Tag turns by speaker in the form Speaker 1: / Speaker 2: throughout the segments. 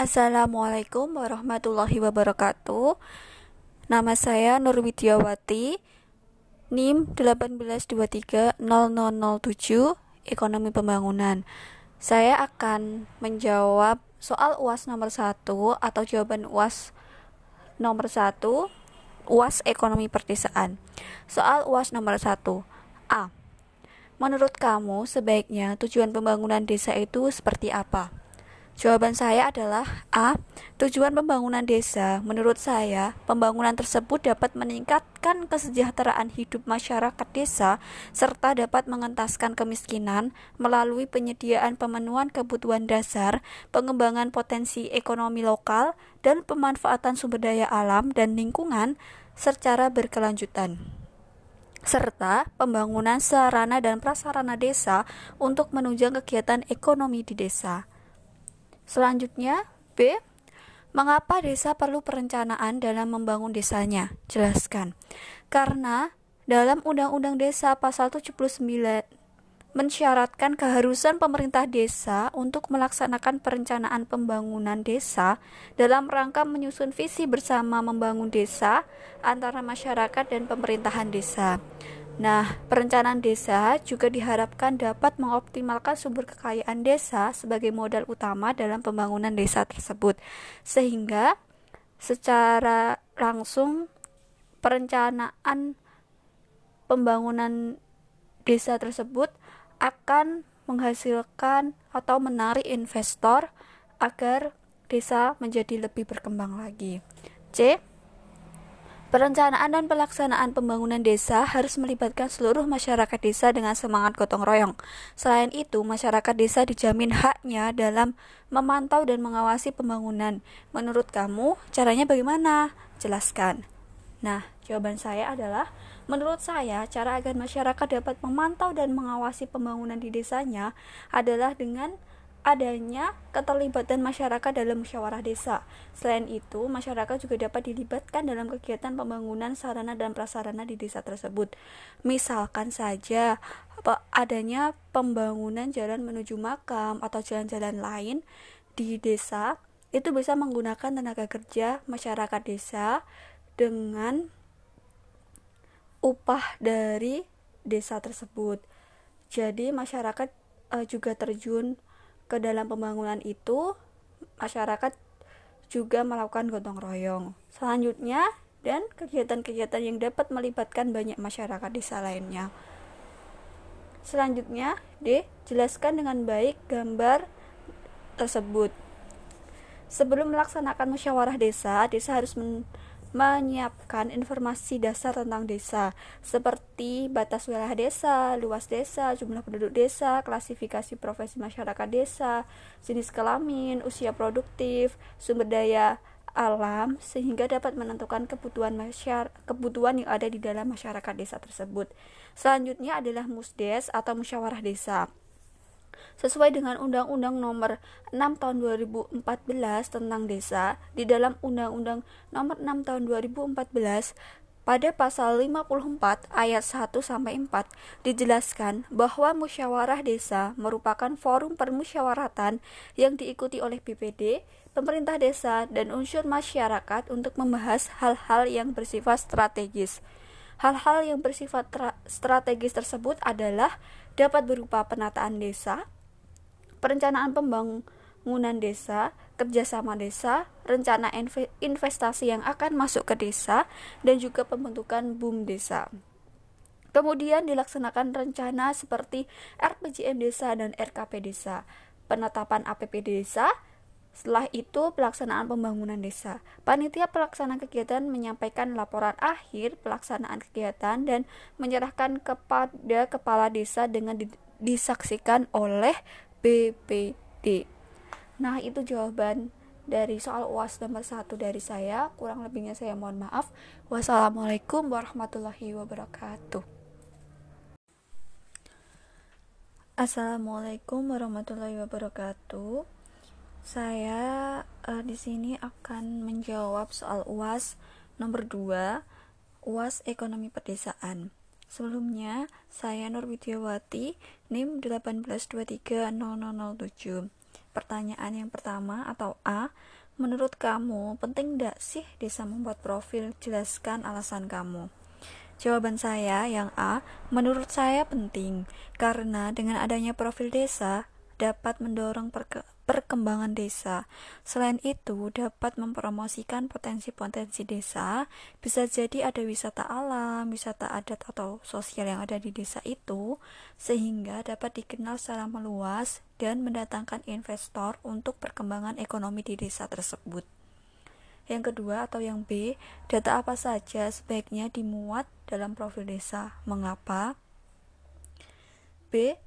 Speaker 1: Assalamualaikum warahmatullahi wabarakatuh. Nama saya Nur Widyawati. NIM 18230007 Ekonomi Pembangunan. Saya akan menjawab soal UAS nomor 1 atau jawaban UAS nomor 1 UAS Ekonomi Perdesaan. Soal UAS nomor 1. A. Menurut kamu sebaiknya tujuan pembangunan desa itu seperti apa? Jawaban saya adalah A. Tujuan pembangunan desa, menurut saya, pembangunan tersebut dapat meningkatkan kesejahteraan hidup masyarakat desa serta dapat mengentaskan kemiskinan melalui penyediaan pemenuhan kebutuhan dasar, pengembangan potensi ekonomi lokal, dan pemanfaatan sumber daya alam dan lingkungan secara berkelanjutan serta pembangunan sarana dan prasarana desa untuk menunjang kegiatan ekonomi di desa. Selanjutnya, B. Mengapa desa perlu perencanaan dalam membangun desanya? Jelaskan. Karena dalam Undang-Undang Desa pasal 79 mensyaratkan keharusan pemerintah desa untuk melaksanakan perencanaan pembangunan desa dalam rangka menyusun visi bersama membangun desa antara masyarakat dan pemerintahan desa. Nah, perencanaan desa juga diharapkan dapat mengoptimalkan sumber kekayaan desa sebagai modal utama dalam pembangunan desa tersebut, sehingga secara langsung perencanaan pembangunan desa tersebut akan menghasilkan atau menarik investor agar desa menjadi lebih berkembang lagi. C. Perencanaan dan pelaksanaan pembangunan desa harus melibatkan seluruh masyarakat desa dengan semangat gotong royong. Selain itu, masyarakat desa dijamin haknya dalam memantau dan mengawasi pembangunan. Menurut kamu, caranya bagaimana? Jelaskan. Nah, jawaban saya adalah menurut saya cara agar masyarakat dapat memantau dan mengawasi pembangunan di desanya adalah dengan adanya keterlibatan masyarakat dalam musyawarah desa. Selain itu, masyarakat juga dapat dilibatkan dalam kegiatan pembangunan sarana dan prasarana di desa tersebut. Misalkan saja adanya pembangunan jalan menuju makam atau jalan-jalan lain di desa itu bisa menggunakan tenaga kerja masyarakat desa dengan upah dari desa tersebut. Jadi masyarakat uh, juga terjun ke dalam pembangunan itu masyarakat juga melakukan gotong royong. Selanjutnya dan kegiatan-kegiatan yang dapat melibatkan banyak masyarakat desa lainnya. Selanjutnya, D. Jelaskan dengan baik gambar tersebut. Sebelum melaksanakan musyawarah desa, desa harus men menyiapkan informasi dasar tentang desa seperti batas wilayah desa, luas desa, jumlah penduduk desa, klasifikasi profesi masyarakat desa, jenis kelamin, usia produktif, sumber daya alam sehingga dapat menentukan kebutuhan masyarakat kebutuhan yang ada di dalam masyarakat desa tersebut. Selanjutnya adalah musdes atau musyawarah desa sesuai dengan Undang-Undang Nomor 6 Tahun 2014 tentang Desa di dalam Undang-Undang Nomor 6 Tahun 2014 pada pasal 54 ayat 1 sampai 4 dijelaskan bahwa musyawarah desa merupakan forum permusyawaratan yang diikuti oleh BPD, pemerintah desa dan unsur masyarakat untuk membahas hal-hal yang bersifat strategis. Hal-hal yang bersifat strategis tersebut adalah dapat berupa penataan desa, perencanaan pembangunan desa, kerjasama desa, rencana investasi yang akan masuk ke desa, dan juga pembentukan BUM desa. Kemudian dilaksanakan rencana seperti RPJM desa dan RKP desa, penetapan APP desa, setelah itu, pelaksanaan pembangunan desa. Panitia pelaksana kegiatan menyampaikan laporan akhir pelaksanaan kegiatan dan menyerahkan kepada kepala desa dengan disaksikan oleh BPD. Nah, itu jawaban dari soal UAS nomor satu dari saya. Kurang lebihnya saya mohon maaf. Wassalamualaikum warahmatullahi wabarakatuh. Assalamualaikum warahmatullahi wabarakatuh. Saya uh, di sini akan menjawab soal UAS nomor 2, UAS Ekonomi Pedesaan. Sebelumnya, saya Nur Widyawati, NIM 1823007. pertanyaan yang pertama atau A menurut kamu penting tidak sih desa membuat profil jelaskan alasan kamu Jawaban saya yang A, menurut saya penting karena dengan adanya profil desa dapat mendorong perkembangan desa. Selain itu, dapat mempromosikan potensi-potensi desa. Bisa jadi ada wisata alam, wisata adat atau sosial yang ada di desa itu, sehingga dapat dikenal secara meluas dan mendatangkan investor untuk perkembangan ekonomi di desa tersebut. Yang kedua atau yang B, data apa saja sebaiknya dimuat dalam profil desa. Mengapa? B.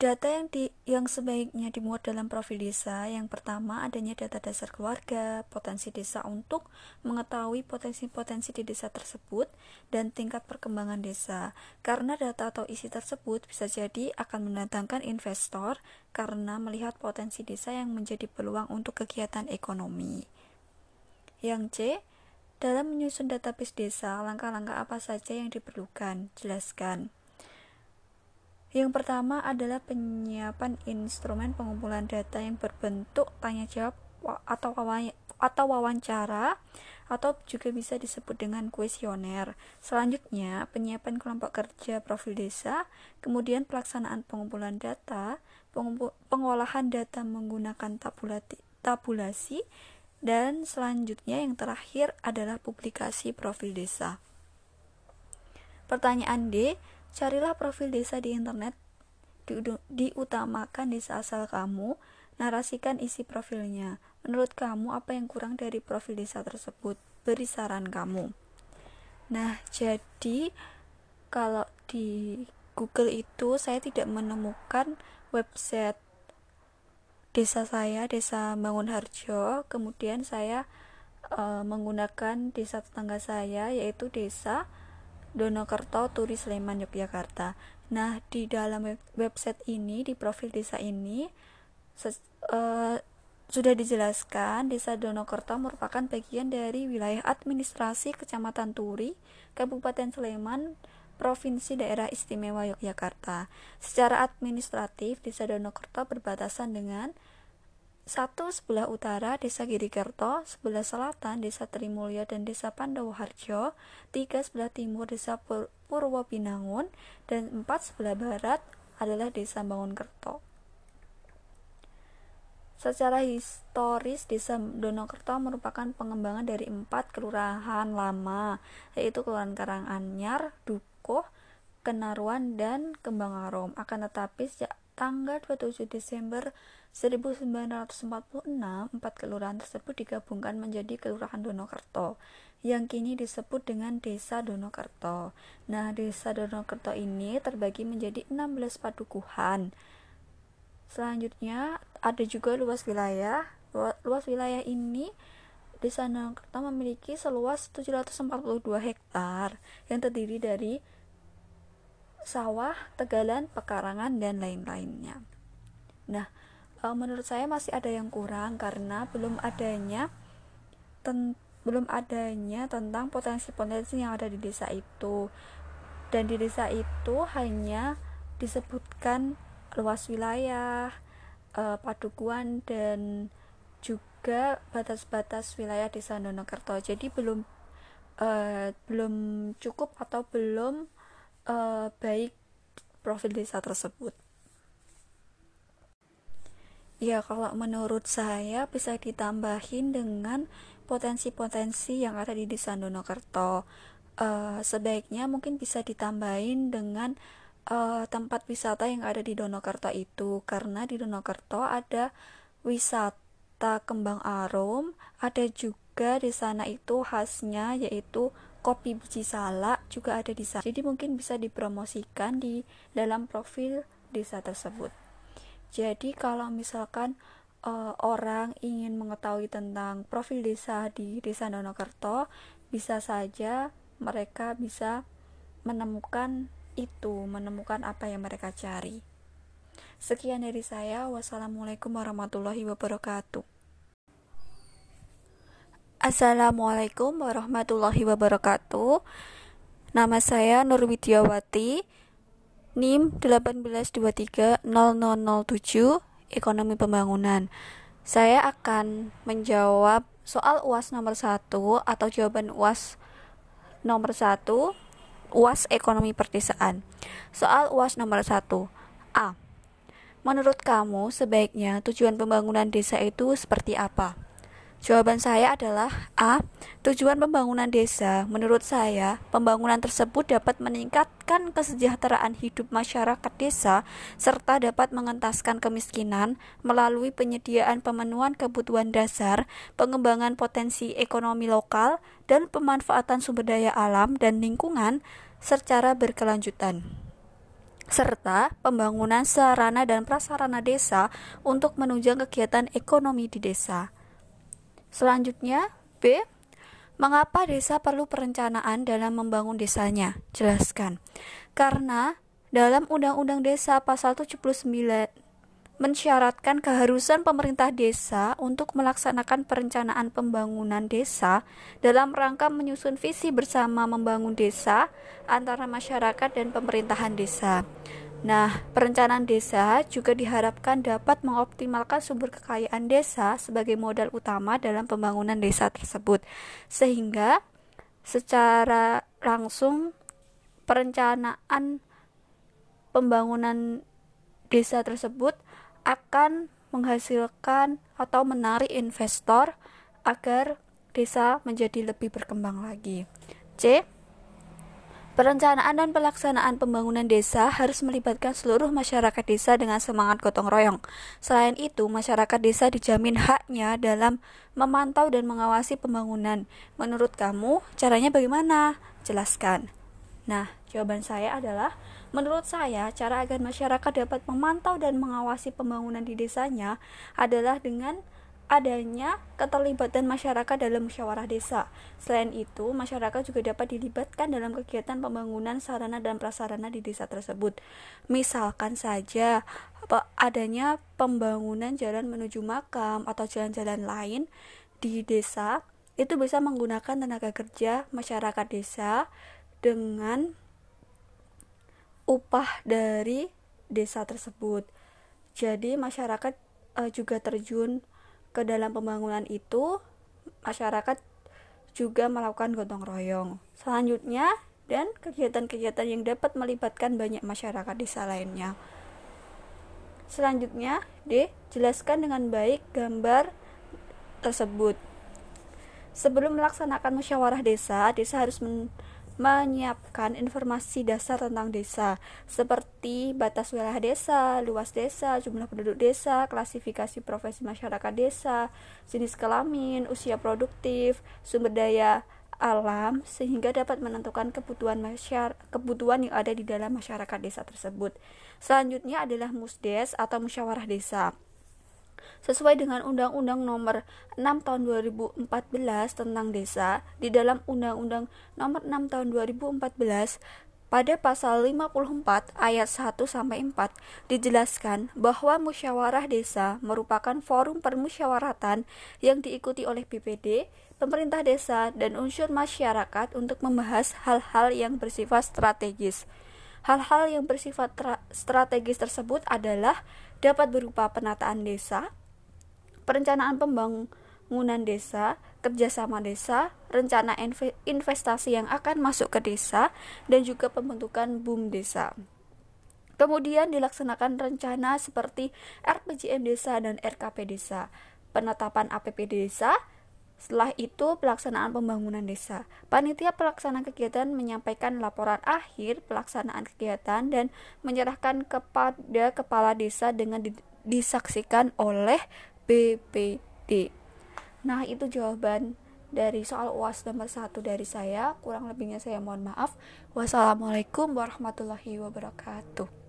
Speaker 1: Data yang di yang sebaiknya dimuat dalam profil desa yang pertama adanya data dasar keluarga, potensi desa untuk mengetahui potensi-potensi di desa tersebut dan tingkat perkembangan desa. Karena data atau isi tersebut bisa jadi akan mendatangkan investor karena melihat potensi desa yang menjadi peluang untuk kegiatan ekonomi. Yang C, dalam menyusun database desa, langkah-langkah apa saja yang diperlukan? Jelaskan. Yang pertama adalah penyiapan instrumen pengumpulan data yang berbentuk tanya jawab atau atau wawancara atau juga bisa disebut dengan kuesioner. Selanjutnya, penyiapan kelompok kerja profil desa, kemudian pelaksanaan pengumpulan data, pengolahan data menggunakan tabulati, tabulasi, dan selanjutnya yang terakhir adalah publikasi profil desa. Pertanyaan D, Carilah profil desa di internet, di, diutamakan desa asal kamu, narasikan isi profilnya. Menurut kamu apa yang kurang dari profil desa tersebut? Beri saran kamu. Nah, jadi kalau di Google itu saya tidak menemukan website desa saya, Desa Bangun Harjo. Kemudian saya uh, menggunakan desa tetangga saya yaitu Desa Donokerto Turi Sleman Yogyakarta. Nah, di dalam website ini di profil desa ini uh, sudah dijelaskan Desa Donokerto merupakan bagian dari wilayah administrasi Kecamatan Turi, Kabupaten Sleman, Provinsi Daerah Istimewa Yogyakarta. Secara administratif, Desa Donokerto berbatasan dengan satu sebelah utara Desa Girikerto, sebelah selatan Desa Trimulyo dan Desa Pandawa Harjo, tiga sebelah timur Desa Pur Purwopinangun, dan empat sebelah barat adalah Desa Bangunkerto. Secara historis, Desa Donokerto merupakan pengembangan dari empat kelurahan lama, yaitu Kelurahan Karanganyar, Dukuh, Kenaruan, dan Kembang Arom. Akan tetapi sejak tanggal 27 Desember 1946, empat kelurahan tersebut digabungkan menjadi Kelurahan Donokerto yang kini disebut dengan Desa Donokerto. Nah, Desa Donokerto ini terbagi menjadi 16 padukuhan. Selanjutnya ada juga luas wilayah. Luas wilayah ini Desa Donokerto memiliki seluas 742 hektar yang terdiri dari sawah, tegalan, pekarangan, dan lain-lainnya. Nah, uh, menurut saya masih ada yang kurang karena belum adanya ten belum adanya tentang potensi-potensi yang ada di desa itu. Dan di desa itu hanya disebutkan luas wilayah uh, padukuan dan juga batas-batas wilayah desa Donokerto jadi belum uh, belum cukup atau belum uh, baik profil desa tersebut Ya, kalau menurut saya bisa ditambahin dengan potensi-potensi yang ada di Desa Donokerto. Uh, sebaiknya mungkin bisa ditambahin dengan uh, tempat wisata yang ada di Donokerto itu, karena di Donokerto ada wisata kembang arum, ada juga di sana itu khasnya yaitu kopi biji salak juga ada di sana. Jadi mungkin bisa dipromosikan di dalam profil desa tersebut. Jadi kalau misalkan uh, orang ingin mengetahui tentang profil desa di Desa Donokerto, bisa saja mereka bisa menemukan itu, menemukan apa yang mereka cari. Sekian dari saya. Wassalamualaikum warahmatullahi wabarakatuh. Assalamualaikum warahmatullahi wabarakatuh. Nama saya Nur Widyawati NIM 18230007 ekonomi pembangunan. Saya akan menjawab soal UAS nomor 1 atau jawaban UAS nomor 1 UAS ekonomi perdesaan. Soal UAS nomor 1. A. Menurut kamu sebaiknya tujuan pembangunan desa itu seperti apa? Jawaban saya adalah A. Tujuan pembangunan desa, menurut saya, pembangunan tersebut dapat meningkatkan kesejahteraan hidup masyarakat desa serta dapat mengentaskan kemiskinan melalui penyediaan pemenuhan kebutuhan dasar, pengembangan potensi ekonomi lokal, dan pemanfaatan sumber daya alam dan lingkungan secara berkelanjutan serta pembangunan sarana dan prasarana desa untuk menunjang kegiatan ekonomi di desa. Selanjutnya, B. Mengapa desa perlu perencanaan dalam membangun desanya? Jelaskan. Karena dalam Undang-Undang Desa pasal 79 mensyaratkan keharusan pemerintah desa untuk melaksanakan perencanaan pembangunan desa dalam rangka menyusun visi bersama membangun desa antara masyarakat dan pemerintahan desa. Nah, perencanaan desa juga diharapkan dapat mengoptimalkan sumber kekayaan desa sebagai modal utama dalam pembangunan desa tersebut, sehingga secara langsung perencanaan pembangunan desa tersebut akan menghasilkan atau menarik investor agar desa menjadi lebih berkembang lagi. C. Perencanaan dan pelaksanaan pembangunan desa harus melibatkan seluruh masyarakat desa dengan semangat gotong royong. Selain itu, masyarakat desa dijamin haknya dalam memantau dan mengawasi pembangunan. Menurut kamu, caranya bagaimana? Jelaskan. Nah, jawaban saya adalah menurut saya cara agar masyarakat dapat memantau dan mengawasi pembangunan di desanya adalah dengan adanya keterlibatan masyarakat dalam musyawarah desa. Selain itu, masyarakat juga dapat dilibatkan dalam kegiatan pembangunan sarana dan prasarana di desa tersebut. Misalkan saja adanya pembangunan jalan menuju makam atau jalan-jalan lain di desa itu bisa menggunakan tenaga kerja masyarakat desa dengan upah dari desa tersebut. Jadi masyarakat uh, juga terjun ke dalam pembangunan itu masyarakat juga melakukan gotong royong. Selanjutnya dan kegiatan-kegiatan yang dapat melibatkan banyak masyarakat desa lainnya. Selanjutnya, D. Jelaskan dengan baik gambar tersebut. Sebelum melaksanakan musyawarah desa, desa harus menyiapkan informasi dasar tentang desa seperti batas wilayah desa, luas desa, jumlah penduduk desa, klasifikasi profesi masyarakat desa, jenis kelamin, usia produktif, sumber daya alam sehingga dapat menentukan kebutuhan masyarakat kebutuhan yang ada di dalam masyarakat desa tersebut. Selanjutnya adalah musdes atau musyawarah desa sesuai dengan Undang-Undang Nomor 6 Tahun 2014 tentang Desa di dalam Undang-Undang Nomor 6 Tahun 2014 pada pasal 54 ayat 1 sampai 4 dijelaskan bahwa musyawarah desa merupakan forum permusyawaratan yang diikuti oleh BPD, pemerintah desa dan unsur masyarakat untuk membahas hal-hal yang bersifat strategis. Hal-hal yang bersifat strategis tersebut adalah dapat berupa penataan desa, perencanaan pembangunan desa, kerjasama desa, rencana investasi yang akan masuk ke desa, dan juga pembentukan BUM desa. Kemudian dilaksanakan rencana seperti RPJM desa dan RKP desa, penetapan APP desa, setelah itu pelaksanaan pembangunan desa. Panitia pelaksana kegiatan menyampaikan laporan akhir pelaksanaan kegiatan dan menyerahkan kepada kepala desa dengan disaksikan oleh BPD. Nah, itu jawaban dari soal UAS nomor satu dari saya. Kurang lebihnya saya mohon maaf. Wassalamualaikum warahmatullahi wabarakatuh.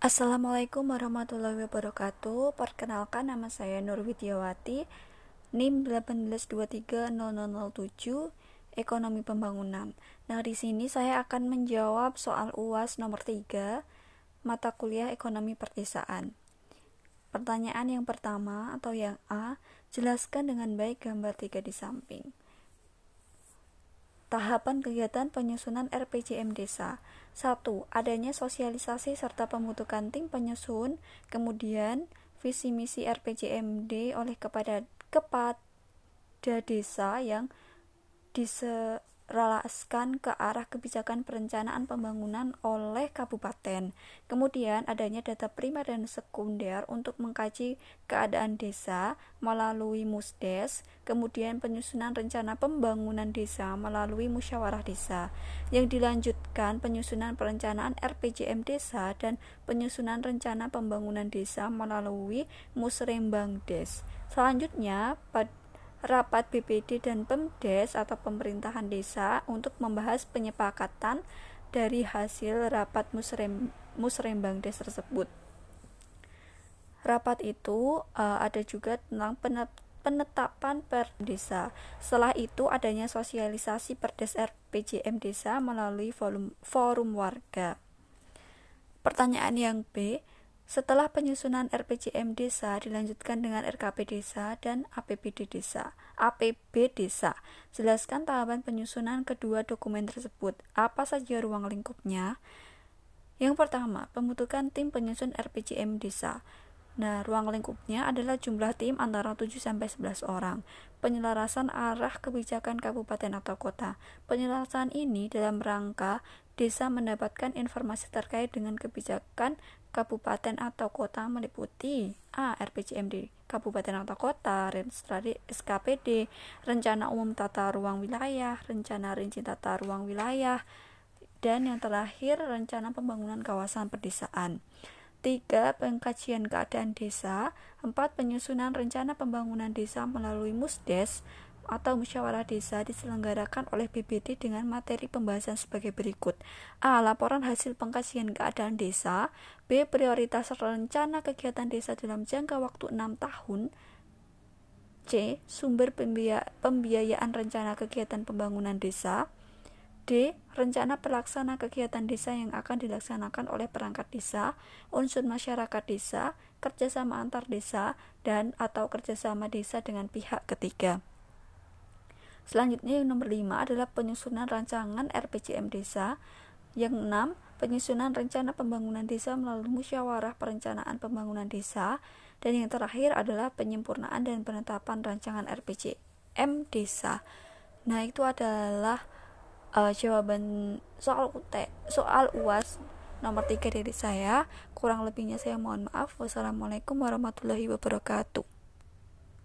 Speaker 1: Assalamualaikum warahmatullahi wabarakatuh. Perkenalkan nama saya Nur Widiawati, NIM 1823007, Ekonomi Pembangunan. Nah, di sini saya akan menjawab soal UAS nomor 3 mata kuliah ekonomi perdesaan. Pertanyaan yang pertama atau yang A, jelaskan dengan baik gambar tiga di samping. Tahapan kegiatan penyusunan RPJM desa. 1. Adanya sosialisasi serta pembentukan tim penyusun, kemudian visi misi RPJMD oleh kepada kepada desa yang dise relaskan ke arah kebijakan perencanaan pembangunan oleh kabupaten. Kemudian adanya data primer dan sekunder untuk mengkaji keadaan desa melalui Musdes, kemudian penyusunan rencana pembangunan desa melalui musyawarah desa. Yang dilanjutkan penyusunan perencanaan RPJM desa dan penyusunan rencana pembangunan desa melalui Musrembang Des. Selanjutnya, pada rapat BPD dan PEMDES atau pemerintahan desa untuk membahas penyepakatan dari hasil rapat musrem, musrembang des tersebut. Rapat itu uh, ada juga tentang penetapan per desa. Setelah itu adanya sosialisasi perdes RPJM desa melalui forum, forum warga. Pertanyaan yang B, setelah penyusunan RPJM desa dilanjutkan dengan RKP desa dan APBD desa. APB desa. Jelaskan tahapan penyusunan kedua dokumen tersebut. Apa saja ruang lingkupnya? Yang pertama, pembentukan tim penyusun RPJM desa. Nah, ruang lingkupnya adalah jumlah tim antara 7 sampai 11 orang. Penyelarasan arah kebijakan kabupaten atau kota. Penyelarasan ini dalam rangka desa mendapatkan informasi terkait dengan kebijakan kabupaten atau kota meliputi A. RPJMD kabupaten atau kota, registrasi SKPD, rencana umum tata ruang wilayah, rencana rinci tata ruang wilayah, dan yang terakhir rencana pembangunan kawasan pedesaan. 3. Pengkajian keadaan desa 4. Penyusunan rencana pembangunan desa melalui MUSDES atau musyawarah desa diselenggarakan oleh BBD dengan materi pembahasan sebagai berikut. A. Laporan hasil pengkajian keadaan desa. B. Prioritas rencana kegiatan desa dalam jangka waktu 6 tahun. C. Sumber pembiayaan rencana kegiatan pembangunan desa. D. Rencana pelaksana kegiatan desa yang akan dilaksanakan oleh perangkat desa, unsur masyarakat desa, kerjasama antar desa, dan atau kerjasama desa dengan pihak ketiga. Selanjutnya yang nomor 5 adalah penyusunan rancangan RPJM desa. Yang 6, penyusunan rencana pembangunan desa melalui musyawarah perencanaan pembangunan desa. Dan yang terakhir adalah penyempurnaan dan penetapan rancangan RPJM desa. Nah, itu adalah uh, jawaban soal UT, soal UAS nomor 3 dari saya. Kurang lebihnya saya mohon maaf. Wassalamualaikum warahmatullahi wabarakatuh.